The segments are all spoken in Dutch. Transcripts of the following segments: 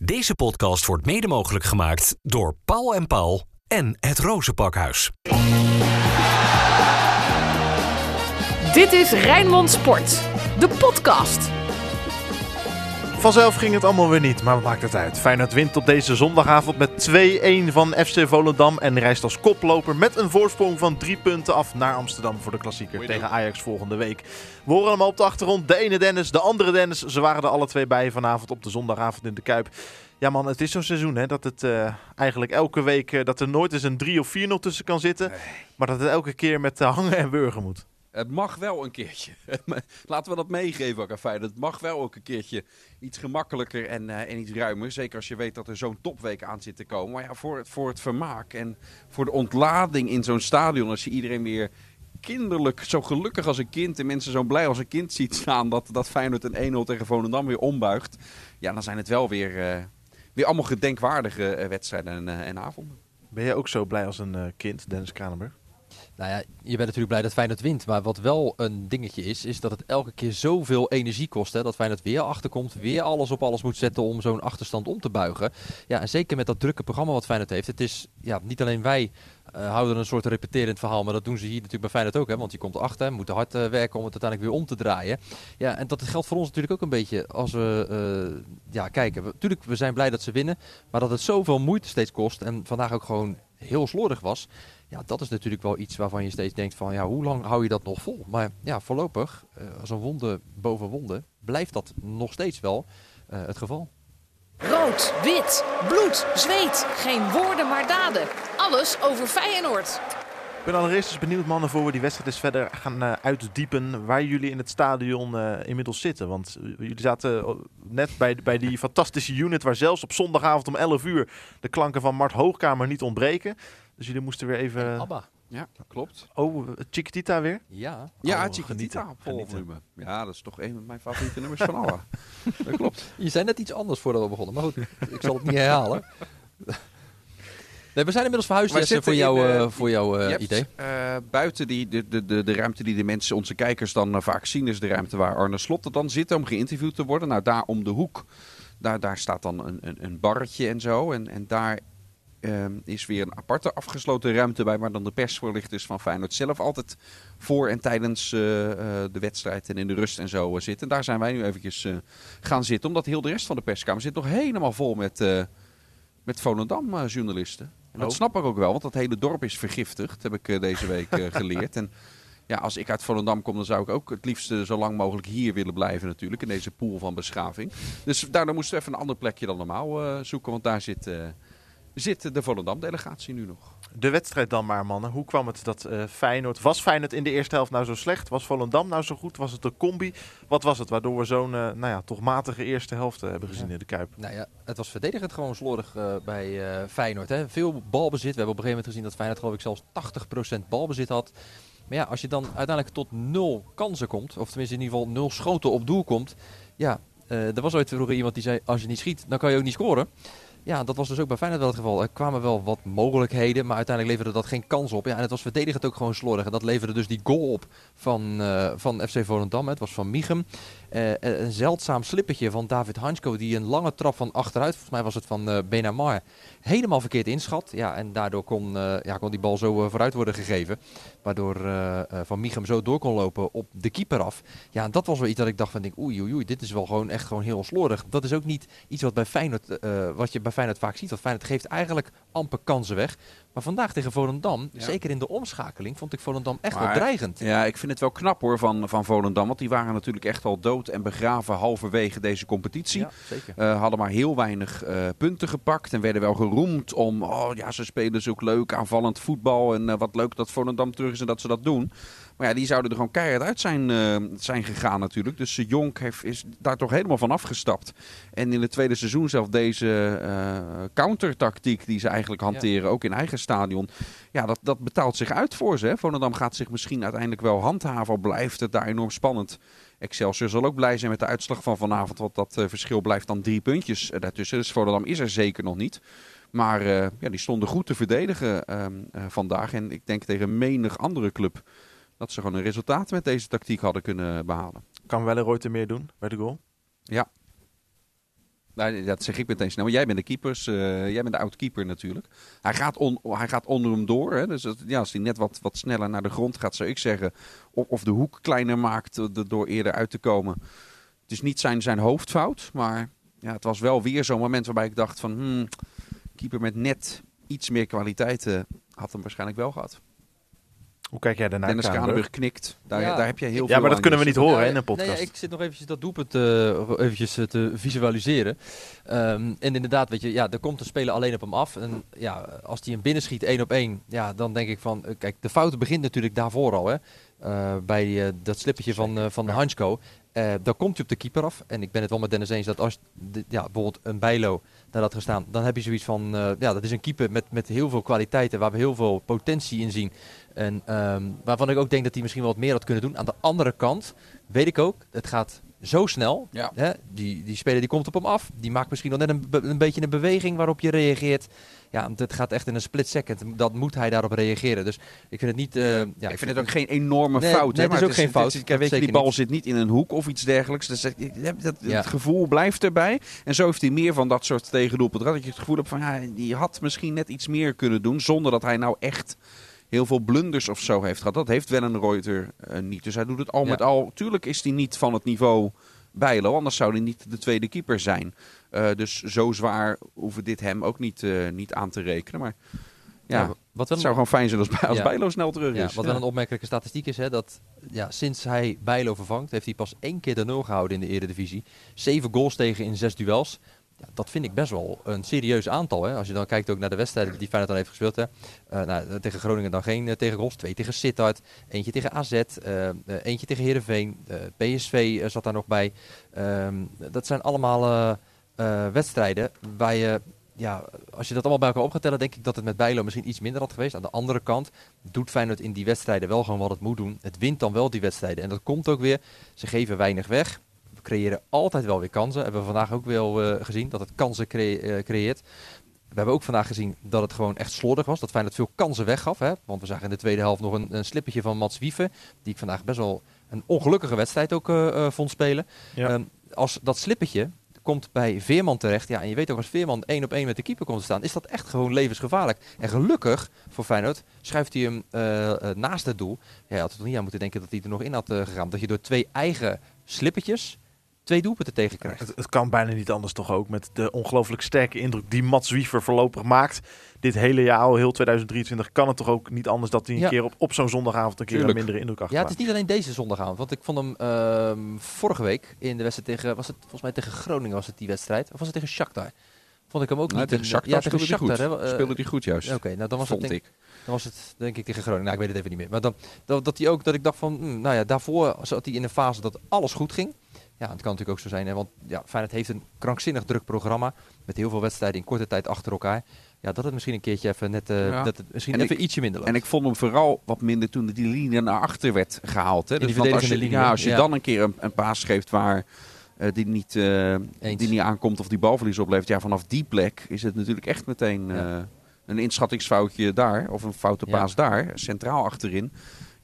Deze podcast wordt mede mogelijk gemaakt door Paul en Paul en het Rozenpakhuis. Dit is Rijnmond Sport, de podcast. Vanzelf ging het allemaal weer niet, maar wat maakt het uit? Feyenoord wint op deze zondagavond met 2-1 van FC Volendam en reist als koploper met een voorsprong van drie punten af naar Amsterdam voor de klassieker tegen Ajax volgende week. We horen hem op de achtergrond, de ene Dennis, de andere Dennis. Ze waren er alle twee bij vanavond op de zondagavond in de Kuip. Ja man, het is zo'n seizoen hè, dat het uh, eigenlijk elke week, uh, dat er nooit eens een 3 of 4-0 tussen kan zitten. Nee. Maar dat het elke keer met uh, hangen en burgen moet. Het mag wel een keertje. Laten we dat meegeven Feyenoord. Het mag wel ook een keertje iets gemakkelijker en, uh, en iets ruimer. Zeker als je weet dat er zo'n topweek aan zit te komen. Maar ja, voor het, voor het vermaak en voor de ontlading in zo'n stadion. Als je iedereen weer kinderlijk, zo gelukkig als een kind en mensen zo blij als een kind ziet staan. Dat, dat Feyenoord een 1-0 tegen Volendam weer ombuigt. Ja, dan zijn het wel weer, uh, weer allemaal gedenkwaardige uh, wedstrijden en, en, avonden. Ben jij ook zo blij als een kind, Dennis Kranenburg? Nou ja, je bent natuurlijk blij dat Feyenoord wint. Maar wat wel een dingetje is, is dat het elke keer zoveel energie kost. Hè, dat Feyenoord weer achterkomt, weer alles op alles moet zetten om zo'n achterstand om te buigen. Ja, en zeker met dat drukke programma wat Feyenoord heeft. Het is, ja, niet alleen wij uh, houden een soort repeterend verhaal, maar dat doen ze hier natuurlijk bij Feyenoord ook. Hè, want je komt achter, moet hard uh, werken om het uiteindelijk weer om te draaien. Ja, en dat geldt voor ons natuurlijk ook een beetje als we uh, ja, kijken. Natuurlijk, we zijn blij dat ze winnen, maar dat het zoveel moeite steeds kost en vandaag ook gewoon heel slordig was. Ja, dat is natuurlijk wel iets waarvan je steeds denkt van ja, hoe lang hou je dat nog vol? Maar ja, voorlopig, uh, als een wonde boven wonde, blijft dat nog steeds wel uh, het geval. Rood, wit, bloed, zweet. Geen woorden maar daden. Alles over Feyenoord. Ik ben allereerst eens benieuwd, mannen, voor we die wedstrijd eens verder gaan uh, uitdiepen. Waar jullie in het stadion uh, inmiddels zitten. Want uh, jullie zaten net bij, bij die fantastische unit waar zelfs op zondagavond om 11 uur de klanken van Mart Hoogkamer niet ontbreken. Dus jullie moesten weer even... En Abba. Ja, klopt. Oh, Chiquitita weer? Ja. Ja, oh, Chiquitita vol volume. Ja, dat is toch een van mijn favoriete nummers van alle. dat klopt. Je zei net iets anders voordat we begonnen. Maar goed, ik zal het niet herhalen. Nee, we zijn inmiddels verhuisd Jesse, voor, jou, in, uh, voor jouw uh, idee. Uh, buiten die, de, de, de, de ruimte die de mensen, onze kijkers dan vaak zien, is de ruimte waar Arne Slot dan zit om geïnterviewd te worden. Nou, daar om de hoek, daar, daar staat dan een, een, een barretje en zo. En, en daar is weer een aparte afgesloten ruimte bij waar dan de persvoorlichters van Feyenoord zelf altijd voor en tijdens uh, uh, de wedstrijd en in de rust en zo uh, zitten. Daar zijn wij nu eventjes gaan zitten, omdat heel de rest van de perskamer zit nog helemaal vol met, met Volendam journalisten. En dat oh. snap ik ook wel, want dat hele dorp is vergiftigd, heb ik deze week geleerd. En ja, als ik uit Volendam kom, dan zou ik ook het liefst zo lang mogelijk hier willen blijven natuurlijk, in deze pool van beschaving. Dus daardoor moesten we even een ander plekje dan normaal zoeken, want daar zit zit de Volendam-delegatie nu nog. De wedstrijd dan maar, mannen. Hoe kwam het dat uh, Feyenoord... Was Feyenoord in de eerste helft nou zo slecht? Was Volendam nou zo goed? Was het de combi? Wat was het waardoor we zo'n uh, nou ja, toch matige eerste helft uh, hebben gezien ja. in de Kuip? Nou ja, het was verdedigend gewoon slordig bij Feyenoord. Hè. Veel balbezit. We hebben op een gegeven moment gezien dat Feyenoord geloof ik zelfs 80% balbezit had. Maar ja, als je dan uiteindelijk tot nul kansen komt... of tenminste in ieder geval nul schoten op doel komt... Ja, er was ooit vroeger iemand die zei... als je niet schiet, dan kan je ook niet scoren. Ja, dat was dus ook bij Feyenoord wel het geval. Er kwamen wel wat mogelijkheden, maar uiteindelijk leverde dat geen kans op. Ja, en het was verdedigend ook gewoon slordig. En dat leverde dus die goal op van, uh, van FC Volendam. Het was van Michem. Uh, een zeldzaam slippertje van David Hansko, die een lange trap van achteruit, volgens mij was het van uh, Benamar, helemaal verkeerd inschat. Ja, en daardoor kon, ja, kon die bal zo vooruit worden gegeven. Waardoor Van Michem zo door kon lopen op de keeper af. Ja, en dat was wel iets dat ik dacht van, denk, oei, oei, oei, dit is wel gewoon echt gewoon heel slordig. Dat is ook niet iets wat, bij Feyenoord, wat je bij Feyenoord vaak ziet. Want Feyenoord geeft eigenlijk amper kansen weg. Maar vandaag tegen Volendam, ja. zeker in de omschakeling, vond ik Volendam echt maar, wel dreigend. Ja, ik vind het wel knap hoor van, van Volendam. Want die waren natuurlijk echt al dood en begraven halverwege deze competitie. Ja, zeker. Uh, hadden maar heel weinig uh, punten gepakt. En werden wel geroemd om, oh ja, ze spelen zo leuk aanvallend voetbal. En uh, wat leuk dat Volendam terug is en dat ze dat doen. Maar ja, die zouden er gewoon keihard uit zijn, uh, zijn gegaan natuurlijk. Dus Jonk heeft, is daar toch helemaal van afgestapt. En in het tweede seizoen zelf deze uh, countertactiek die ze eigenlijk hanteren, ja. ook in eigen stadion. Ja, dat, dat betaalt zich uit voor ze. Hè. Volendam gaat zich misschien uiteindelijk wel handhaven, al blijft het daar enorm spannend. Excelsior zal ook blij zijn met de uitslag van vanavond, want dat verschil blijft dan drie puntjes daartussen. Dus Volendam is er zeker nog niet. Maar ja, die stonden goed te verdedigen vandaag. En ik denk tegen menig andere club dat ze gewoon een resultaat met deze tactiek hadden kunnen behalen. Kan Welleroy er meer doen bij de goal? Ja. Nou, dat zeg ik meteen snel. Maar jij bent de keepers, eh, jij bent de oud-keeper natuurlijk. Hij gaat, on, hij gaat onder hem door. Hè? Dus dat- ja, als hij net wat, wat sneller naar de grond gaat, zou ik zeggen. Of, of de hoek kleiner maakt eh, door eerder uit te komen. Het is niet zijn, zijn hoofdfout. Maar ja, het was wel weer zo'n moment waarbij ik dacht van... Hmm, keeper met net iets meer kwaliteiten had hem waarschijnlijk wel gehad. Hoe kijk jij daarnaar? Dennis Kranenburg? Knikt. Daar, Ja. daar heb je heel veel Ja, maar dat kunnen we niet horen Ja, in een nee, podcast. ja, ik zit nog eventjes dat doelpunt eh, eventjes eh, te visualiseren. Ehm, en inderdaad, weet je, ja, er komt een speler alleen op hem af. En ja, als hij hem binnenschiet één op één, ja, dan denk ik van... eh, kijk, de fout begint natuurlijk daarvoor al, hè. Eh, bij eh, dat slippertje van, eh van ja. Hansko. Eh dan komt hij op de keeper af. En ik ben het wel met Dennis eens dat als de- ja, bijvoorbeeld een Bijlo daar had gestaan... dan heb je zoiets van, eh, ja, dat is een keeper met, met heel veel kwaliteiten... waar we heel veel potentie in zien. En ehm, waarvan ik ook denk dat hij misschien wel wat meer had kunnen doen. Aan de andere kant weet ik ook, het gaat zo snel. Ja. Hè? Die, die speler die komt op hem af. Die maakt misschien nog net een, be- een beetje een beweging waarop je reageert. Ja, het gaat echt in een split second. Dat moet hij daarop reageren. Dus ik vind het niet... eh, ja, ik vind het ook geen enorme Nee, fout. nee, hè, het is maar ook geen fout. Dat weet je, die bal niet. zit niet in een hoek of iets dergelijks. Dus dat, dat, dat- Ja. Het gevoel blijft erbij. En zo heeft hij meer van dat soort tegendoelpunten. Dat je het gevoel hebt van, ja, die had misschien net iets meer kunnen doen. Zonder dat hij nou echt heel veel blunders of zo heeft gehad. Dat heeft wel een Reuter eh, niet. Dus hij doet het al Ja. met al. Tuurlijk is hij niet van het niveau Bijlo. Anders zou hij niet de tweede keeper zijn. Eh, dus zo zwaar hoeven dit hem ook niet, eh, niet aan te rekenen. Maar ja, Ja, wat wel het zou gewoon fijn zijn als, Bij- als Ja. Bijlo snel terug Ja, is. wat wel een opmerkelijke statistiek is, hè, dat ja, sinds hij Bijlo vervangt, heeft hij pas één keer de nul gehouden in de Eredivisie. Zeven goals tegen in zes duels. Ja, dat vind ik best wel een serieus aantal. Hè. Als je dan kijkt ook naar de wedstrijden die Feyenoord dan heeft gespeeld. Hè. Eh, nou, tegen Groningen dan geen eh, tegen goals. Twee tegen Sittard. Eentje tegen AZ. eh, eentje tegen Heerenveen. PSV zat daar nog bij. Ehm, dat zijn allemaal wedstrijden waar je... Ja, als je dat allemaal bij elkaar op gaat tellen, denk ik dat het met Bijlo misschien iets minder had geweest. Aan de andere kant doet Feyenoord in die wedstrijden wel gewoon wat het moet doen. Het wint dan wel die wedstrijden. En dat komt ook weer. Ze geven weinig weg. Creëren altijd wel weer kansen. Hebben we vandaag ook wel eh, gezien dat het kansen eh, creëert. We hebben ook vandaag gezien dat het gewoon echt slordig was. Dat Feyenoord veel kansen weggaf. Hè? Want we zagen in de tweede helft nog een, een slippertje van Mats Wieven. Die ik vandaag best wel een ongelukkige wedstrijd ook eh, vond spelen. Ja. Ehm, als dat slippertje komt bij Veerman terecht. Ja, en je weet ook als Veerman één op één met de keeper komt te staan, is dat echt gewoon levensgevaarlijk. En gelukkig voor Feyenoord schuift hij hem naast het doel. Ja, je had er niet aan moeten denken dat hij er nog in had eh, gegaan. Dat je door twee eigen slippertjes twee doelpunten tegen krijgt. Het, het kan bijna niet anders toch ook. Met de ongelooflijk sterke indruk die Mats Wiever voorlopig maakt. Dit hele jaar, al heel 2023, kan het toch ook niet anders dat hij een Ja. keer op, op zo'n zondagavond een keer Tuurlijk. een mindere indruk Ja, achterlaat. het is niet alleen deze zondagavond. Want ik vond hem ehm, vorige week in de wedstrijd tegen... Was het volgens mij tegen Groningen was het die wedstrijd? Of was het tegen Shakhtar? Vond ik hem ook Nee, niet... tegen een- Shakhtar ja, tegen speelde hij Shakhtar, goed. speelde hij goed juist. Oké, nou dan was vond het denk, ik. Dan was het denk ik tegen Groningen. Nou, ik weet het even niet meer. Maar dan, dat, dat hij ook, dat ik dacht van, hm, nou ja, daarvoor zat hij in een fase dat alles goed ging. Ja, het kan natuurlijk ook zo zijn, hè, want ja, Feyenoord heeft een krankzinnig druk programma met heel veel wedstrijden in korte tijd achter elkaar. Ja, dat het misschien een keertje even net, eh, Ja. dat het misschien En even ik- ietsje minder loopt. En ik vond hem vooral wat minder toen die linie naar achter werd gehaald. Hè. Die als je, linie, ja, als je Ja. dan een keer een, een paas geeft waar eh, die, niet, eh, die niet aankomt of die balverlies oplevert. Ja, vanaf die plek is het natuurlijk echt meteen Ja. een inschattingsfoutje daar. Of een foute Ja. paas daar, centraal achterin.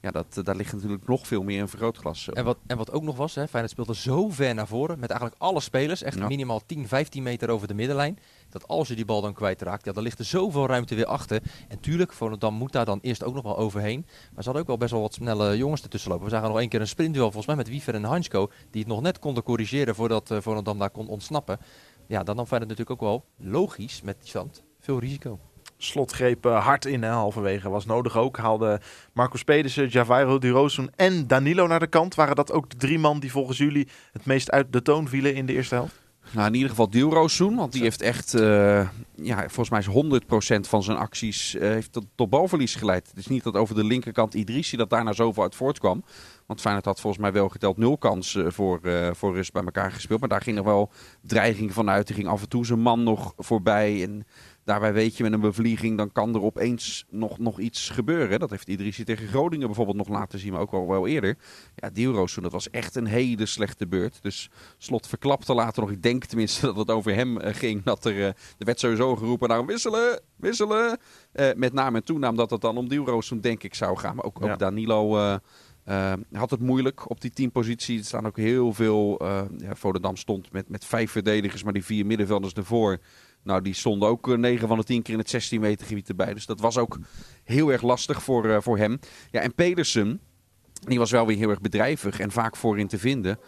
Ja, dat, eh, daar ligt natuurlijk nog veel meer in vergrootglas. En wat, en wat ook nog was, hè, Feyenoord speelde zo ver naar voren met eigenlijk alle spelers. Echt Ja. minimaal 10, 15 meter over de middenlijn. Dat als je die bal dan kwijtraakt, ja, dan ligt er zoveel ruimte weer achter. En tuurlijk, Volendam moet daar dan eerst ook nog wel overheen. Maar ze hadden ook wel best wel wat snelle jongens ertussen lopen. We zagen nog één keer een sprintduel, volgens mij met Wiever en Hansko. Die het nog net konden corrigeren voordat uh, Volendam daar kon ontsnappen. Ja, dan nam Feyenoord natuurlijk ook wel logisch met die stand veel risico. Slot greep eh, hard in, hè, halverwege. Was nodig ook. Haalde Marcus Pedersen, Javairo Durosun en Danilo naar de kant. Waren dat ook de drie man die volgens jullie het meest uit de toon vielen in de eerste helft? Nou, in ieder geval Dilrosun, want die heeft echt, eh, ja, volgens mij is 100% van zijn acties eh, heeft tot, tot balverlies geleid. Het is niet dat over de linkerkant Idrissi dat daar nou zoveel uit voortkwam. Want Feyenoord had volgens mij wel geteld nul kansen voor, eh, voor rust bij elkaar gespeeld. Maar daar ging er wel dreiging van uit. Er ging af en toe zijn man nog voorbij. En daarbij weet je, met een bevlieging, dan kan er opeens nog, nog iets gebeuren. Dat heeft Idrissi tegen Groningen bijvoorbeeld nog laten zien, maar ook wel, wel eerder. Ja, Dilrosun, dat was echt een hele slechte beurt. Dus Slot verklapte later nog, ik denk tenminste dat het over hem eh, ging. Dat er, eh, er werd sowieso geroepen, nou wisselen, wisselen. Eh, met naam en toenaam dat het dan om Dilrosun denk ik zou gaan. Maar ook, Ja. Danilo... Uh, had het moeilijk op die teampositie. Er staan ook heel veel. Uh, ja, stond met, met vijf verdedigers, maar die vier middenvelders ervoor. Nou, die stonden ook uh, 9 van de 10 keer in het 16 meter gebied erbij. Dus dat was ook heel erg lastig voor, uh, voor hem. Ja, en Pedersen, die was wel weer heel erg bedrijvig en vaak voorin te vinden.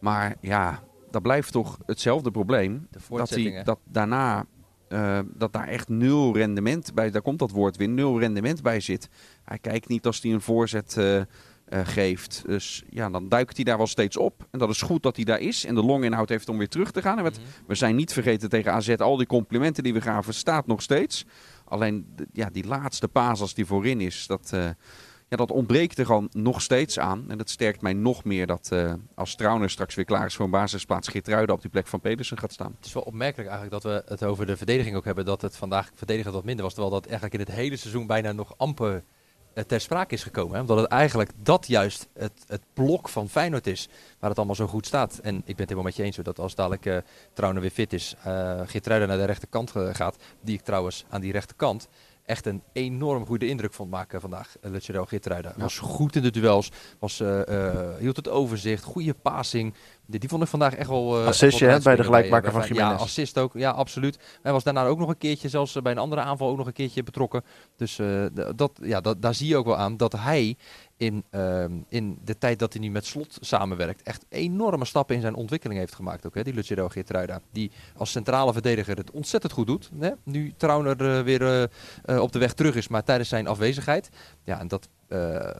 Maar ja, dat blijft toch hetzelfde probleem. Dat, hij, dat daarna uh, dat daar echt nul rendement bij, daar komt dat woord weer, nul rendement bij zit. Hij kijkt niet als hij een voorzet uh, uh, geeft. Dus ja, dan duikt hij daar wel steeds op. En dat is goed dat hij daar is. En de longinhoud heeft om weer terug te gaan. En wat, -hmm. we zijn niet vergeten tegen AZ, al die complimenten die we gaven, staat nog steeds. Alleen ja, die laatste paas als die voorin is, dat, ja, dat ontbreekt er gewoon nog steeds aan. En dat sterkt mij nog meer dat uh, als Trauner straks weer klaar is voor een basisplaats, Geertruiden op die plek van Pedersen gaat staan. Het is wel opmerkelijk eigenlijk dat we het over de verdediging ook hebben. Dat het vandaag verdedigen wat minder was. Terwijl dat eigenlijk in het hele seizoen bijna nog amper ter sprake is gekomen. Hè? Omdat het eigenlijk dat juist het, het blok van Feyenoord is. Waar het allemaal zo goed staat. En ik ben het helemaal met je eens. Dat als dadelijk uh, Trauner weer fit is. Uh, Geertruiden naar de rechterkant gaat. Die ik trouwens aan die rechterkant echt een enorm goede indruk vond maken vandaag. Uh, Lucero Gitruida ja. was goed in de duels, was, uh, uh, hield het overzicht, goede passing. Die, die vond ik vandaag echt wel... Uh, Assistje hè, bij de gelijkmaker van Jiménez. Ja, assist ook. Ja, absoluut. Hij was daarna ook nog een keertje, zelfs bij een andere aanval ook nog een keertje betrokken. Dus dat, ja, dat, daar zie je ook wel aan dat hij in, uh, in de tijd dat hij nu met Slot samenwerkt, echt enorme stappen in zijn ontwikkeling heeft gemaakt. Ook, hè, die Lucero Geertruida. Die als centrale verdediger het ontzettend goed doet. Hè? Nu Trauner uh, weer uh, op de weg terug is, maar tijdens zijn afwezigheid. Ja, en dat,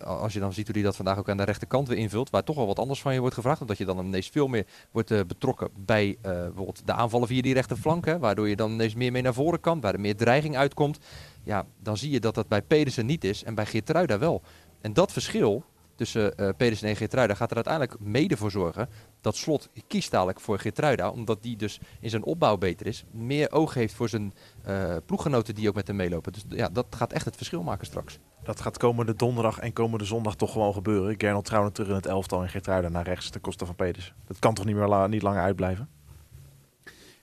als je dan ziet hoe hij dat vandaag ook aan de rechterkant weer invult, waar toch wel wat anders van je wordt gevraagd. Omdat je dan ineens veel meer wordt betrokken bij bijvoorbeeld de aanvallen via die rechterflank. Waardoor je dan ineens meer mee naar voren kan, waar er meer dreiging uitkomt. Ja, dan zie je dat dat bij Pedersen niet is en bij Geertruida wel. En dat verschil tussen uh, Pedersen en Geertruida gaat er uiteindelijk mede voor zorgen dat Slot kiest dadelijk voor Geertruida, omdat die dus in zijn opbouw beter is, meer oog heeft voor zijn uh, ploeggenoten die ook met hem meelopen. Dus ja, dat gaat echt het verschil maken straks. Dat gaat komende donderdag en komende zondag toch gewoon gebeuren. Gernot Trouwen terug in het elftal en Geertruida naar rechts ten koste van Pedersen. Dat kan toch niet meer la niet langer uitblijven?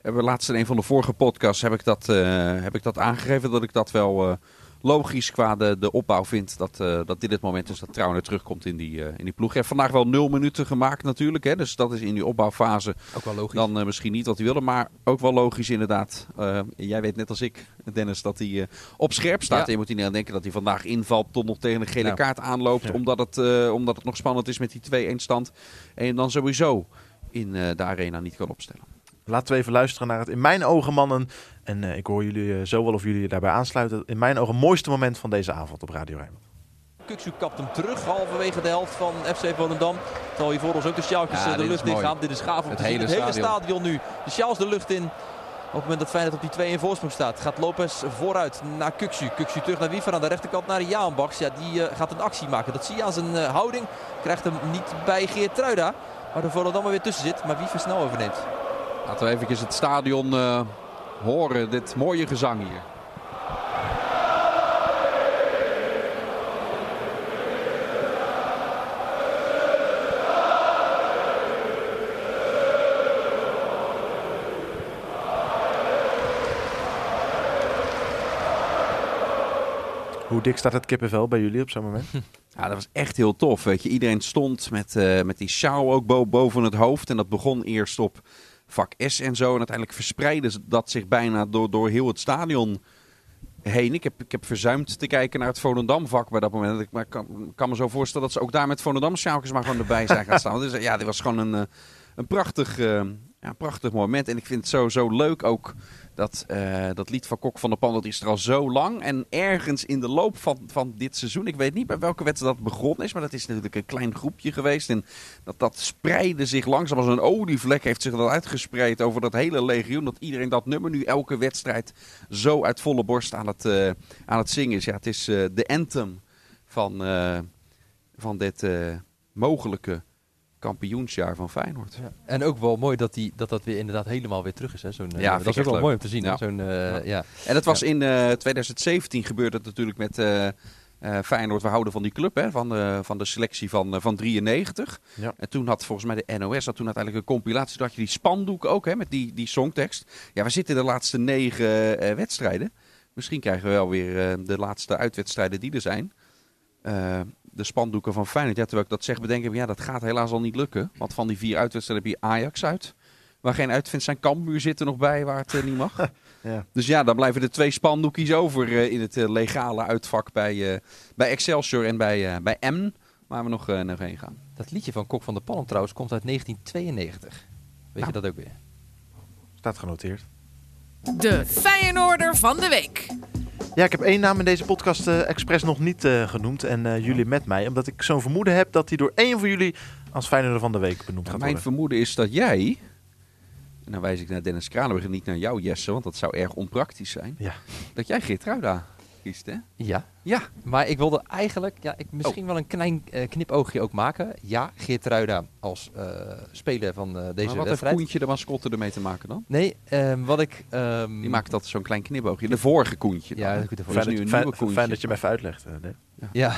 Hebben we laatst in een van de vorige podcasts heb ik dat, uh, heb ik dat aangegeven dat ik dat wel uh, logisch qua de, de opbouw vind dat, uh, dat dit het moment is dat Trouwner terugkomt in die, uh, in die ploeg. Hij heeft vandaag wel nul minuten gemaakt natuurlijk. Hè, dus dat is in die opbouwfase ook wel logisch. dan uh, misschien niet wat hij wilde. Maar ook wel logisch inderdaad. jij weet net als ik, Dennis, dat hij op scherp staat. Ja. En je moet niet aan denken dat hij vandaag invalt tot nog tegen een gele kaart aanloopt. Ja. Omdat, het, omdat het nog spannend is met die 2-1 stand. En dan sowieso in de arena niet kan opstellen. Laten we even luisteren naar het in mijn ogen mannen. En uh, ik hoor jullie uh, zo wel of jullie daarbij aansluiten. In mijn ogen mooiste moment van deze avond op Radio Rijnmond. Kuksu kapt hem terug, halverwege de helft van FC Volendam. Terwijl hier voor ons ook de sjaaltjes Ja, de lucht in gaan. Dit is gaaf om Het te zien. hele Het hele stadion. nu. De sjaals de lucht in. Op het moment dat Feyenoord op die 2 in voorsprong staat, gaat Lopez vooruit naar Kuksu. Kuksu terug naar Wiever aan de rechterkant naar Jaanbaks. Ja, die uh, gaat een actie maken. Dat zie je aan zijn uh, houding. Krijgt hem niet bij Geert Truida. Waar de Volendam er weer tussen zit. Maar Wiever snel overneemt. Laten we even het stadion uh, horen. Dit mooie gezang hier. Hoe dik staat het kippenvel bij jullie op zo'n moment? Ja, dat was echt heel tof. Weet je. Iedereen stond met, uh, met die sjaal ook bo boven het hoofd. En dat begon eerst op vak S en zo. En uiteindelijk verspreidde dat zich bijna door, door heel het stadion heen. Ik heb, ik heb verzuimd te kijken naar het Volendam-vak bij dat moment. Ik maar kan, kan me zo voorstellen dat ze ook daar met Volendam-sjaaltjes maar gewoon erbij zijn gaan staan. Dus ja, dit was gewoon een, een prachtig, uh, ja, prachtig moment. En ik vind het zo, zo leuk ook dat, uh, dat lied van Kok van der Pan, dat is er al zo lang. En ergens in de loop van, van dit seizoen, ik weet niet bij welke wedstrijd dat begonnen is, maar dat is natuurlijk een klein groepje geweest. En dat, dat spreidde zich langzaam als een olievlek, heeft zich dat uitgespreid over dat hele legioen. Dat iedereen dat nummer nu elke wedstrijd zo uit volle borst aan het, uh, aan het zingen is. Ja, het is uh, de anthem van, van dit mogelijke kampioensjaar van Feyenoord. Ja. En ook wel mooi dat, die, dat dat weer inderdaad helemaal weer terug is. Hè? Zo'n, uh, ja, dat is ook wel leuk. mooi om te zien. Ja. Zo'n, uh, ja. En dat was in uh, 2017 gebeurde het natuurlijk met Feyenoord. We houden van die club, hè, van, de, van de selectie van, van 93. Ja. En toen had volgens mij de NOS had toen uiteindelijk een compilatie. Toen had je die spandoek ook, hè, met die, die songtekst. Ja, we zitten de laatste negen wedstrijden. Misschien krijgen we wel weer de laatste uitwedstrijden die er zijn. De spandoeken van Feyenoord. Ja, terwijl ik dat zeg, bedenk ik, ja, dat gaat helaas al niet lukken. Want van die vier uitwedstrijden heb je Ajax uit. Waar geen uitvindt zijn Cambuur zit er nog bij waar het eh, niet mag. Ja. Dus ja, dan blijven er twee spandoekjes over eh, in het eh, legale uitvak bij, eh, bij Excelsior en bij, eh, bij M. Waar we nog, eh, nog heen gaan. Dat liedje van Kok van de Palm trouwens komt uit 1992. Weet je dat ook weer? Staat genoteerd. De Feyenoorder van de week. Ja, ik heb één naam in deze podcast eh expres nog niet eh, genoemd. En eh, jullie met mij. Omdat ik zo'n vermoeden heb dat hij door één van jullie als Feyenoorder van de week benoemd gaat mijn worden. vermoeden is dat jij, en dan wijs ik naar Dennis Kranenburg en niet naar jou Jesse, want dat zou erg onpraktisch zijn. Ja. Dat jij Geertruida kiest, hè? Ja. Ja. Maar ik wilde eigenlijk ja, ik misschien wel een klein eh, knipoogje ook maken. Ja, Geertruida als eh, speler van eh, deze maar wat heeft wedstrijd. Koentje de mascotte ermee te maken dan? Nee, ehm, wat ik... ehm, Die maakt dat zo'n klein knipoogje. De vorige Koentje dan, Ja, hè? dat is Fijn, nu dat, een fijn, nieuwe Koentje. fijn dat je me even uitlegt. eh, Dave. Ja.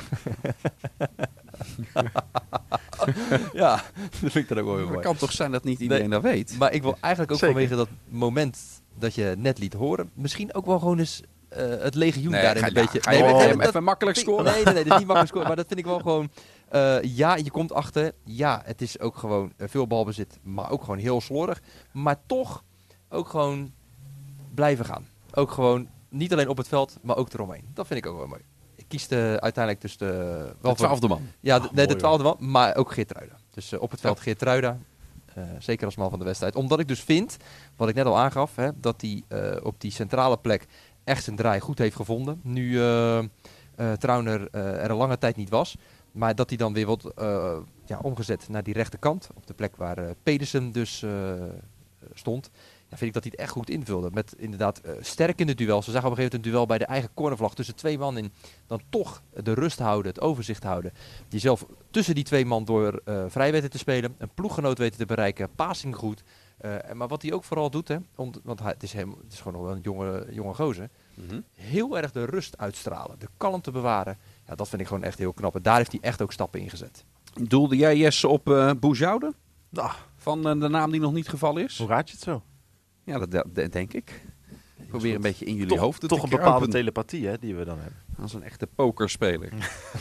ja, dat vind ik dan ook wel heel mooi. het kan toch zijn dat niet iedereen dat weet? Maar ik wil eigenlijk ook Zeker. vanwege dat moment dat je net liet horen, misschien ook wel gewoon eens het legioen Nee, daarin ga, een ja, beetje... ga je nee, met maar- hem dat- even makkelijk scoren? Nee, nee, nee, dat is niet makkelijk scoren. Maar dat vind ik wel gewoon... eh, ja, je komt achter. Ja, het is ook gewoon eh, veel balbezit, maar ook gewoon heel slordig. Maar toch ook gewoon blijven gaan. Ook gewoon niet alleen op het veld, maar ook eromheen. Dat vind ik ook wel mooi. Ik kies de, uiteindelijk dus de... wel De twaalfde man. ja, de, Ah, nee, mooi, de twaalfde man, maar ook Geertruida. Dus eh, op het veld Geertruida, eh zeker als man van de wedstrijd. Omdat ik dus vind, wat ik net al aangaf, hè, dat hij eh, op die centrale plek echt zijn draai goed heeft gevonden. Nu eh, er een lange tijd niet was. Maar dat hij dan weer wordt ja, omgezet naar die rechterkant. Op de plek waar Pedersen dus stond. Ja, vind ik dat hij het echt goed invulde. Met inderdaad sterk in de duels. We zagen op een gegeven moment een duel bij de eigen cornervlag tussen twee man in. Dan toch de rust houden, het overzicht houden. Die zelf tussen die twee man door vrij weten te spelen. Een ploeggenoot weten te bereiken. Passing goed. Eh, maar wat hij ook vooral doet, hè, om, want hij, het, is helemaal, het is gewoon nog wel een jonge, jonge gozer. Mhm. Heel erg de rust uitstralen. De kalmte bewaren. Ja, dat vind ik gewoon echt heel knap. En daar heeft hij echt ook stappen in gezet. Doelde jij Jesse op eh Boujoude? Ah, Van eh, de naam die nog niet gevallen is? hoe raad je het zo? Ja, dat, denk ik. Ik probeer een beetje in jullie Toch, hoofden toch te een bepaalde kruipen. telepathie hè, die we dan hebben. Als een echte pokerspeler.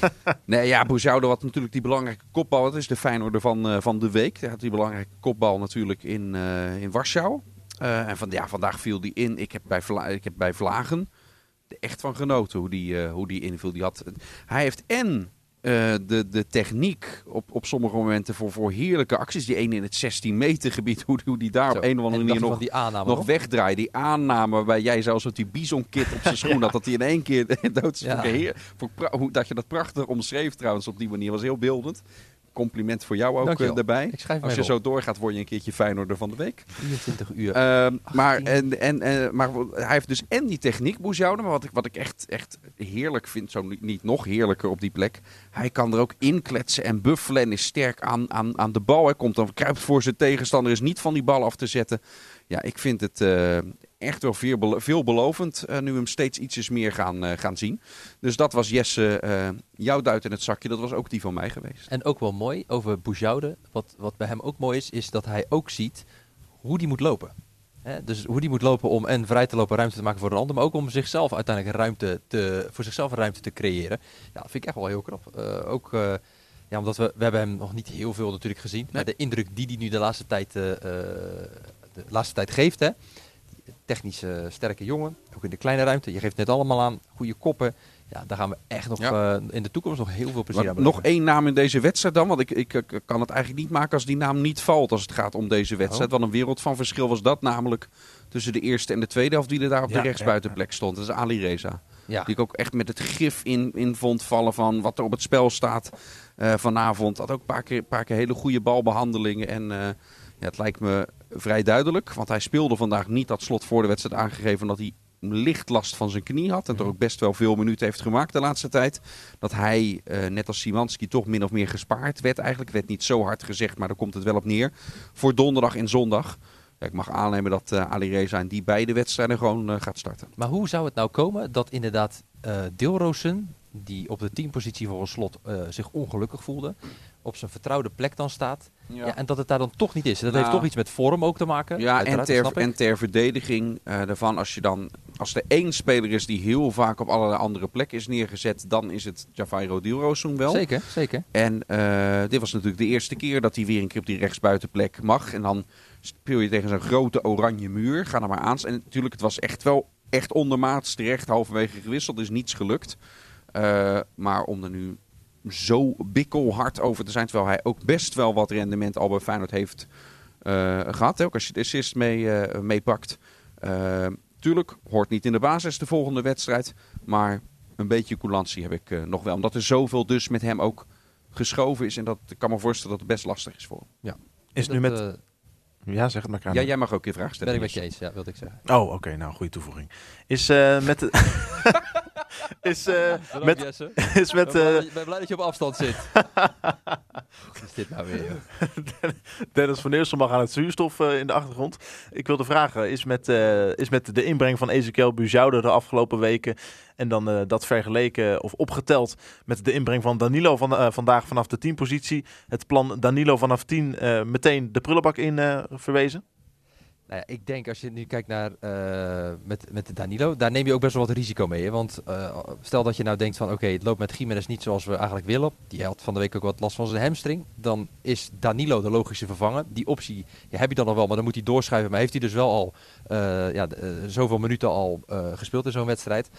nee, ja, Bouzoude had natuurlijk die belangrijke kopbal. Het is de Feyenoorder van, eh, van de week. Hij had die belangrijke kopbal natuurlijk in, eh, in Warschau. Eh, en van, ja, vandaag viel die in. Ik heb bij, Vla ik heb bij Vlagen er echt van genoten hoe die, hoe die inviel. Die had, hij heeft en eh, de, de techniek op, op sommige momenten voor, voor heerlijke acties. Die ene in het 16 meter gebied, hoe, hoe die daar Zo. op een of andere manier nog die aanname nog. Die aanname waarbij jij zelfs met die bizonkit op zijn schoen had. Dat hij in één keer dood is. Ja. Heer- hoe- Dat je dat prachtig omschreef trouwens op die manier. Was heel beeldend. Compliment voor jou ook Dankjewel. eh, daarbij. Ik schrijf Als je zo doorgaat word je een keertje Feyenoorder van de week. 24 uur. Ehm, maar, 18. en, en, eh, maar hij heeft dus en die techniek, Boezoude. Maar wat ik, wat ik echt, echt heerlijk vind, zo niet, niet nog heerlijker op die plek. Hij kan er ook inkletsen en buffelen en is sterk aan, aan, aan de bal. Hij komt dan, kruipt voor zijn tegenstander, is niet van die bal af te zetten. Ja, ik vind het eh, echt wel veelbelo- veelbelovend. eh, nu we hem steeds ietsjes meer gaan, eh, gaan zien. Dus dat was Jesse, eh, jouw duit in het zakje. Dat was ook die van mij geweest. En ook wel mooi over Boujoude. Wat, wat bij hem ook mooi is, is dat hij ook ziet hoe die moet lopen. Hè, dus hoe die moet lopen om en vrij te lopen, ruimte te maken voor een ander, maar ook om zichzelf uiteindelijk ruimte te, voor zichzelf ruimte te creëren. Ja, dat vind ik echt wel heel knap. Ook ja, omdat we, we hebben hem nog niet heel veel natuurlijk gezien. Maar de indruk die hij nu de laatste tijd, de laatste tijd geeft, hè, technisch eh, sterke jongen, ook in de kleine ruimte. Je geeft net allemaal aan, goede koppen. Ja, daar gaan we echt nog Ja. eh, in de toekomst nog heel veel plezier aan nog beleven. één naam in deze wedstrijd dan. Want ik, ik, ik kan het eigenlijk niet maken als die naam niet valt als het gaat om deze wedstrijd. Oh. Wat een wereld van verschil was dat namelijk tussen de eerste en de tweede helft die er daar op Ja, de rechtsbuitenplek stond. Dat is Ali Reza. Ja. Die ik ook echt met het gif in, in vond vallen van wat er op het spel staat eh, vanavond. Had ook een paar keer, paar keer hele goede balbehandelingen. En eh, ja, het lijkt me vrij duidelijk. Want hij speelde vandaag niet dat slot voor de wedstrijd aangegeven dat hij licht last van zijn knie had. En toch ook best wel veel minuten heeft gemaakt de laatste tijd. Dat hij, eh, net als Simanski, toch min of meer gespaard werd eigenlijk. werd niet zo hard gezegd, maar daar komt het wel op neer. Voor donderdag en zondag. Ja, ik mag aannemen dat eh Ali Reza in die beide wedstrijden gewoon eh, gaat starten. Maar hoe zou het nou komen dat inderdaad eh Deelroosen, die op de teampositie voor een slot zich ongelukkig voelde, op zijn vertrouwde plek dan staat. Ja. en dat het daar dan toch niet is. Dat Nou, heeft toch iets met vorm ook te maken. Ja, en ter, en ter verdediging eh, daarvan, als je dan als er één speler is die heel vaak op allerlei andere plekken is neergezet, dan is het Javairo Dilrosun wel. Zeker, zeker. En eh, dit was natuurlijk de eerste keer dat hij weer een keer op die rechtsbuitenplek mag. En dan speel je tegen zo'n grote oranje muur. Ga er maar aan. En natuurlijk, het was echt wel echt ondermaats terecht. Halverwege gewisseld, is niets gelukt. Uh, maar om er nu zo bikkelhard over te zijn, terwijl hij ook best wel wat rendement al bij Feyenoord heeft uh, gehad. Ook als je de assist mee, uh, meepakt. tuurlijk, hoort niet in de basis de volgende wedstrijd. Maar een beetje coulantie heb ik nog wel. Omdat er zoveel dus met hem ook geschoven is. En dat ik kan me voorstellen dat het best lastig is voor hem. Ja. Is nu met... Ja, zeg het maar. Kramer. Ja, jij mag ook je vraag stellen. Ben ik met je eens, ja, wilde ik zeggen. Oh, oké. Okay, nou, goede toevoeging. Is uh, met... De is, uh, met, Jesse. is met... Uh, uh, ik ben blij dat je op afstand zit. Wat is dit nou weer, joh? Dennis van Eersel mag aan het zuurstof uh, in de achtergrond. Ik wilde vragen, is met, is met de inbreng van Ezekiel Bujoude de afgelopen weken en dan dat vergeleken of opgeteld met de inbreng van Danilo van, vandaag vanaf de 10 positie, het plan Danilo vanaf 10 uh, meteen de prullenbak in verwezen? Nou ik denk als je nu kijkt naar uh, met, met Danilo, daar neem je ook best wel wat risico mee. Want uh, stel dat je nou denkt van oké, het loopt met Jiménez niet zoals we eigenlijk willen. Die had van de week ook wat last van zijn hamstring. Dan is Danilo de logische vervanger. Die optie heb je dan nog wel, maar dan moet hij doorschuiven. Maar heeft hij dus wel al uh, ja, zoveel minuten al gespeeld in zo'n wedstrijd.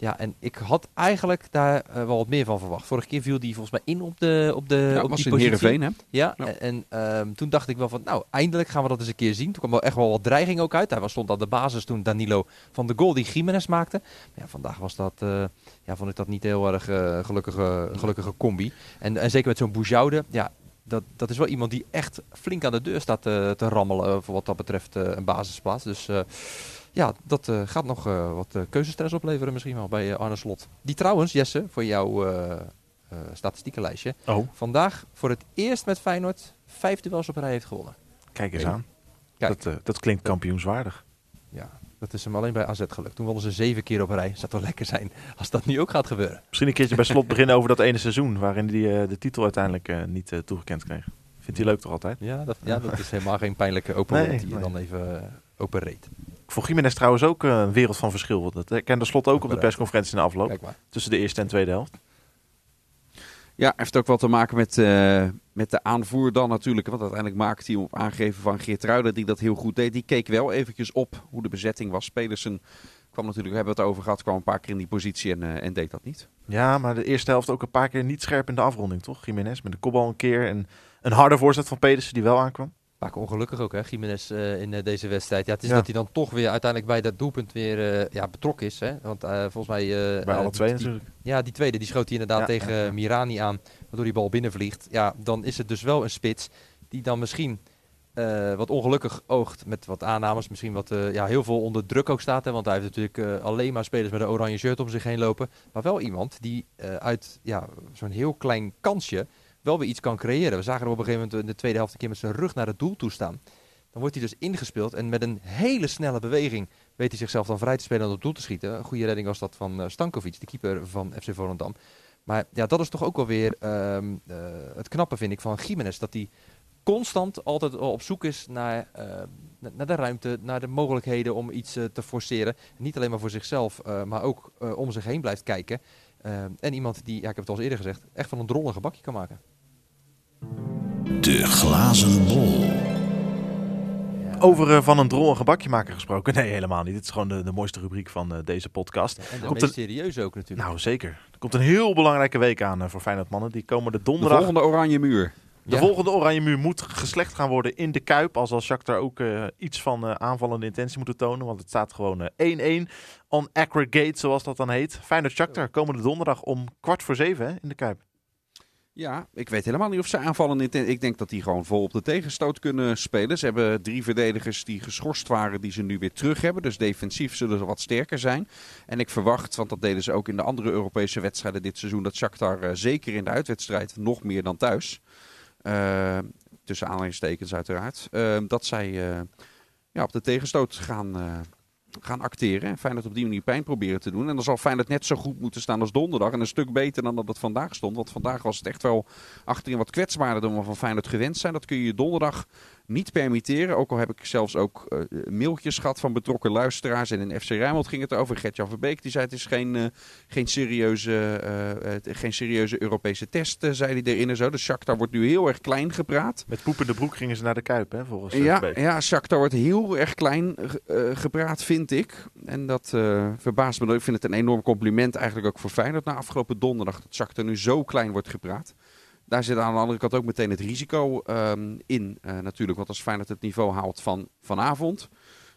Ja, en ik had eigenlijk daar uh, wel wat meer van verwacht. Vorige keer viel die volgens mij in op de op de ja, op was die in positie. Heerenveen, hè? Ja, Ja. en, en um, toen dacht ik wel van, nou, eindelijk gaan we dat eens een keer zien. Toen kwam wel echt wel wat dreiging ook uit. Hij was, stond aan de basis toen Danilo van de goal die Jiménez maakte. Maar ja, vandaag was dat, uh, ja, vond ik dat niet heel erg uh, gelukkige, gelukkige combi. En, en zeker met zo'n Boujoude, ja, dat, dat is wel iemand die echt flink aan de deur staat te, rammelen voor wat dat betreft een basisplaats. Dus ja, dat uh, gaat nog uh, wat uh, keuzestress opleveren misschien wel bij Arne Slot. Die trouwens, Jesse, voor jouw statistiekenlijstje, oh. vandaag voor het eerst met Feyenoord vijf duels op rij heeft gewonnen. Kijk eens aan. Kijk. Dat, dat klinkt kampioenswaardig. Ja, dat is hem alleen bij AZ gelukt. Toen wonnen ze zeven keer op rij. Zou toch lekker zijn als dat nu ook gaat gebeuren. Misschien een keertje bij Slot beginnen over dat ene seizoen waarin hij de titel uiteindelijk niet toegekend kreeg. Vindt hij leuk toch altijd? Ja, dat, ja, dat is helemaal geen pijnlijke open nee, die je nee. dan even open reed. Voor Jiménez trouwens ook een wereld van verschil. Dat herkende Slot ook op de persconferentie in de afloop. Tussen de eerste en tweede helft. Ja, heeft ook wat te maken met, uh, met de aanvoer dan natuurlijk. Want uiteindelijk maakte hij op aangeven van Geert Ruiden, die dat heel goed deed. Die keek wel eventjes op hoe de bezetting was. Pedersen kwam natuurlijk, we hebben het over gehad, kwam een paar keer in die positie en, uh, en deed dat niet. Ja, maar de eerste helft ook een paar keer niet scherp in de afronding, toch? Jiménez met de kopbal een keer en een harde voorzet van Pedersen die wel aankwam. Vaak ongelukkig ook, hè, Jiménez uh, in uh, deze wedstrijd. Ja, het is ja. dat hij dan toch weer uiteindelijk bij dat doelpunt weer uh, ja, betrokken is. Hè? Want volgens mij... bij alle twee natuurlijk. Ja, die tweede, die schoot hij inderdaad ja, tegen Mirani aan, waardoor die bal binnenvliegt. Ja, dan is het dus wel een spits die dan misschien wat ongelukkig oogt met wat aannames. Misschien wat ja, heel veel onder druk ook staat. Hè? Want hij heeft natuurlijk alleen maar spelers met een oranje shirt om zich heen lopen. Maar wel iemand die uit ja, zo'n heel klein kansje wel weer iets kan creëren. We zagen hem op een gegeven moment in de tweede helft een keer met zijn rug naar het doel toe staan. Dan wordt hij dus ingespeeld en met een hele snelle beweging weet hij zichzelf dan vrij te spelen en op doel te schieten. Een goede redding was dat van uh, Stankovic, de keeper van FC Volendam. Maar ja, dat is toch ook wel weer uh, uh, het knappe, vind ik, van Jiménez. Dat hij constant altijd op zoek is naar, uh, naar de ruimte, naar de mogelijkheden om iets te forceren. Niet alleen maar voor zichzelf, maar ook om zich heen blijft kijken. en iemand die, ja, ik heb het al eens eerder gezegd, echt van een drollige bakje kan maken. De glazen bol. Over uh, van een drol een gebakje maken gesproken. Nee, helemaal niet. Dit is gewoon de, de mooiste rubriek van uh, deze podcast. Ja, en de komt meest een... serieus ook natuurlijk. Nou, zeker. Er komt een heel belangrijke week aan uh, voor Feyenoord mannen. Die komen de donderdag... De volgende oranje muur. De ja. volgende oranje muur moet geslecht gaan worden in de Kuip. Als als Shakhtar ook uh, iets van uh, aanvallende intentie moeten tonen. Want het staat gewoon 1-1 uh, on aggregate, zoals dat dan heet. Feyenoord Shakhtar komende donderdag om kwart voor zeven hè, in de Kuip. Ja, ik weet helemaal niet of ze aanvallen. Ik denk dat die gewoon vol op de tegenstoot kunnen spelen. Ze hebben drie verdedigers die geschorst waren, die ze nu weer terug hebben. Dus defensief zullen ze wat sterker zijn. En ik verwacht, want dat deden ze ook in de andere Europese wedstrijden dit seizoen, dat Shakhtar uh, zeker in de uitwedstrijd nog meer dan thuis. Uh, tussen aanhalingstekens uiteraard. Uh, dat zij ja, op de tegenstoot gaan, gaan acteren. En Feyenoord op die manier pijn proberen te doen. En dan zal Feyenoord net zo goed moeten staan als donderdag. En een stuk beter dan dat het vandaag stond. Want vandaag was het echt wel achterin wat kwetsbaarder dan we van Feyenoord gewend zijn. Dat kun je donderdag niet permitteren. Ook al heb ik zelfs ook eh, mailtjes gehad van betrokken luisteraars. En in FC Rijnmond ging het over. Gert-Jan Verbeek die zei het is geen, eh, geen, serieuze, eh, geen serieuze Europese test, zei hij erin en zo. De Shakhtar wordt nu heel erg klein gepraat. Met poepende broek gingen ze naar de Kuip, hè, volgens Ja, Verbeek. ja, Shakhtar wordt heel erg klein gepraat, vind ik. En dat verbaast me. Ik vind het een enorm compliment eigenlijk ook voor Feyenoord na afgelopen donderdag. Dat Shakhtar nu zo klein wordt gepraat. Daar zit aan de andere kant ook meteen het risico ehm, in eh, natuurlijk. Want als Feyenoord het niveau haalt van vanavond...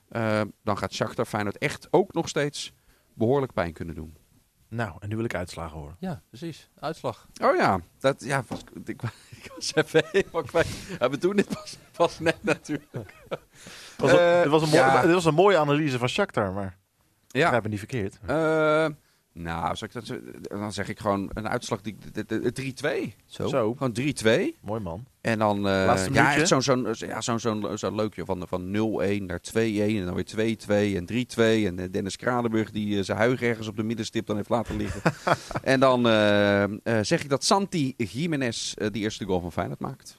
eh, dan gaat Shakhtar Feyenoord echt ook nog steeds behoorlijk pijn kunnen doen. Nou, en nu wil ik uitslagen horen. Ja, precies. Uitslag. Oh ja, dat ja, was, ik, ik was even helemaal kwijt. Ja, we doen dit pas, pas net natuurlijk. Het was, een, Eh, het was een mooie, ja. het was een mooie analyse van Shakhtar, maar Ja. we hebben niet verkeerd. Nou, als ik dat, zo- dan zeg ik gewoon een uitslag die de- de- de 3-2. Zo. Zo, Gewoon 3-2. mooi man. En dan eh, Laatste ja, echt zo'n zo'n ja, zo'n zo'n zo'n leukje van, van 0-1 naar 2-1 en dan weer 2-2 en 3-2. En eh, Dennis Kranenburg die eh, zijn huig ergens op de middenstip dan heeft laten liggen. en dan eh, eh, zeg ik dat Santi Jiménez die eerste goal van Feyenoord maakt.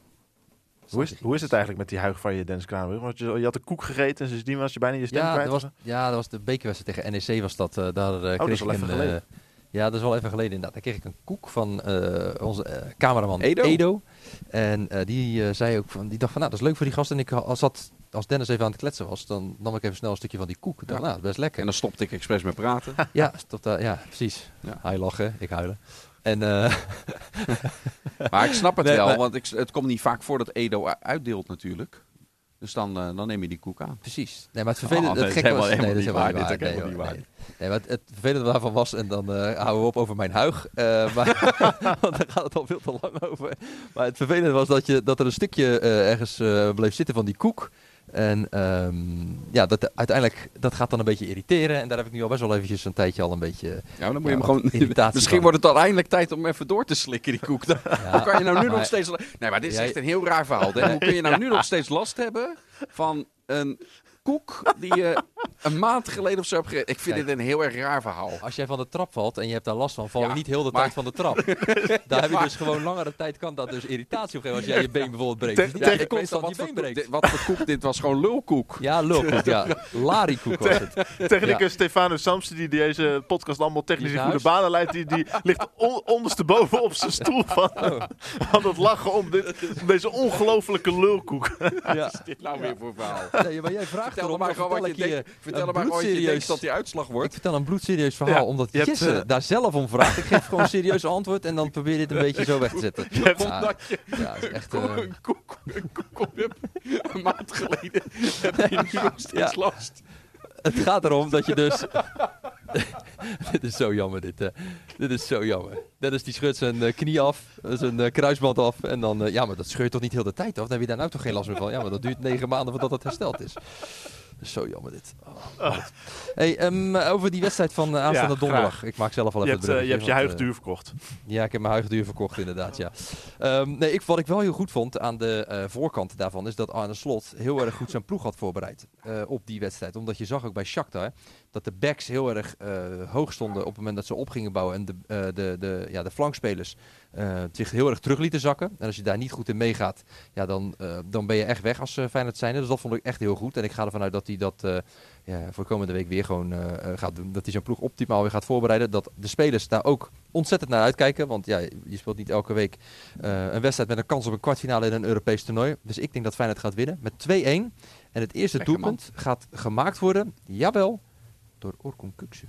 Hoe is, hoe is het eigenlijk met die huig van je, Dennis Kranenburg? Want je, je had een koek gegeten en sindsdien was je bijna je stem Ja, kwijt. dat was, ja, dat was de bekerwedstrijd tegen NEC was dat. eh, daar, eh, dat kreeg is wel even een, geleden. eh, ja, dat is wel even geleden inderdaad. Daar kreeg ik een koek van eh, onze cameraman Edo. Edo. En eh, die zei ook van, die dacht van, nou, dat is leuk voor die gast. En ik als, dat, als Dennis even aan het kletsen was, dan nam ik even snel een stukje van die koek. Ik dacht, Ja. nou, dat is best lekker. En dan stopte ik expres met praten. ja, stop daar, ja, precies. Ja. Hij lachen, ik huilen. En eh, Maar ik snap het Nee, wel, maar- want ik, het komt niet vaak voor dat Edo uitdeelt natuurlijk. Dus dan, eh, dan neem je die koek aan. Precies. Nee, maar het vervelende... Oh, het helemaal- was, nee, dat is helemaal niet waar. Dit nee. Nee, maar het, het vervelende daarvan was, en dan eh, houden we op over mijn huig, maar, want daar gaat het al veel te lang over. Maar het vervelende was dat, je, dat er een stukje ergens bleef zitten van die koek. En ehm, ja, dat, uiteindelijk, dat gaat dan een beetje irriteren. En daar heb ik nu al best wel eventjes een tijdje al een beetje... Ja, maar dan moet Ja, je hem gewoon. Misschien van. wordt het dan eindelijk tijd om even door te slikken, die koek. Dan, kan je nou nu maar- nog steeds. Nee, maar dit is Jij- echt een heel raar verhaal. hè. Hoe kun je nou nu nog steeds last hebben van een koek die je een maand geleden of zo hebt gegeten? Ik vind Kijk. dit een heel erg raar verhaal. Als jij van de trap valt en je hebt daar last van, val je Ja, niet heel de maar- tijd van de trap. daar heb je dus gewoon langere tijd, kan dat dus irritatie op geven als jij je been bijvoorbeeld breekt. Te- Dus ik weet constant al je wat been voor, breekt. dit, wat voor koek dit was. Gewoon lulkoek. Ja, lulkoek, ja. Larikoek was het. Technicus Stefano Samson, die deze podcast allemaal technisch is goede banen leidt, die, die ligt on, ondersteboven op zijn stoel van, Oh. van het lachen om, dit, om deze ongelofelijke lulkoek. Ja. Dit nou weer voor verhaal. Nee, maar jij vraagt erom, maar gewoon wat je Vertel een maar gewoon wat je denkt dat die uitslag Ik wordt. vertel een bloedserieus verhaal, Ja, omdat je hebt, Jesse eh, daar zelf om vraagt. Ik geef gewoon een serieus antwoord en dan probeer je dit een beetje zo weg te zetten. hebt- Ja, Omdat je ja, is echt... eh, een koek, een koek een maand geleden. Heb je nu nog steeds Ja. last. het gaat erom dat je dus... dit is zo jammer, dit. eh. dit is zo jammer. Dennis die schudt zijn eh, knie af, zijn eh, kruisband af. En dan, eh, ja, maar dat scheur je toch niet heel de tijd af? Dan heb je daar nou toch geen last meer van? Ja, maar dat duurt negen maanden voordat het hersteld is. Is zo jammer dit. Oh. Hey, ehm, over die wedstrijd van eh, aanstaande Ja, donderdag. Ik maak zelf al Je even hebt, het eh, je, hebt je huig eh, duur verkocht. Ja, ik heb mijn huidige duur verkocht inderdaad, ja. Ehm, nee, ik, wat ik wel heel goed vond aan de voorkant daarvan... is dat Arne Slot heel erg goed zijn ploeg had voorbereid op die wedstrijd. Omdat je zag ook bij Shakhtar dat de backs heel erg hoog stonden... op het moment dat ze op gingen bouwen. En de, de, de, ja, de flankspelers zich heel erg terug lieten zakken. En als je daar niet goed in meegaat, ja, dan, eh, dan ben je echt weg als uh, Feyenoord zijnde. Dus dat vond ik echt heel goed. En ik ga ervan uit dat hij dat eh, ja, voor komende week weer gewoon eh, eh, gaat doen. Dat hij zijn ploeg optimaal weer gaat voorbereiden. Dat de spelers daar ook ontzettend naar uitkijken. Want ja, je speelt niet elke week eh, een wedstrijd met een kans op een kwartfinale in een Europees toernooi. Dus ik denk dat Feyenoord gaat winnen met 2-1. En het eerste doelpunt gaat gemaakt worden, jawel, door Orkun Kuksu.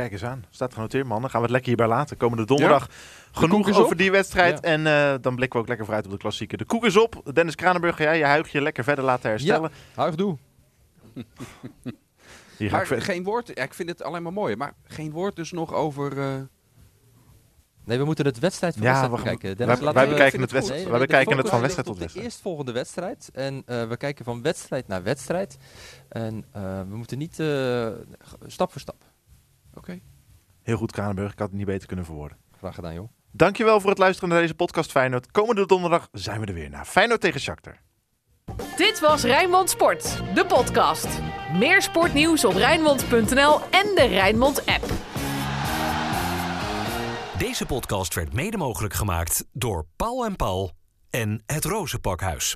Kijk eens aan. Staat genoteerd, man. Dan gaan we het lekker hierbij laten. Komende donderdag genoeg over op. die wedstrijd. Ja. En eh, dan blikken we ook lekker vooruit op de klassieker. De koek is op. Dennis Kranenburg, ga jij je huigje lekker verder laten herstellen. Huig doe. Hier ga ik Maar verder. geen woord. Ja, ik vind het alleen maar mooi. Maar geen woord dus nog over. eh, Nee, we moeten het wedstrijd van Ja, wedstrijd we gaan- bekijken. wij- Dennis, wij laten we- bekijken het wedstrijd- Nee, wij de bekijken het van wedstrijd tot de wedstrijd. eerstvolgende wedstrijd. En eh, we kijken van wedstrijd naar wedstrijd. En eh, we moeten niet eh, stap voor stap. Oké. Heel goed, Kranenburg. Ik had het niet beter kunnen verwoorden. Graag gedaan, joh. Dankjewel voor het luisteren naar deze podcast Feyenoord. Komende donderdag zijn we er weer naar Feyenoord tegen Shakhtar. Dit was Rijnmond Sport, de podcast. Meer sportnieuws op Rijnmond.nl en de Rijnmond app. Deze podcast werd mede mogelijk gemaakt door Paul en Paul en het Rozenpakhuis.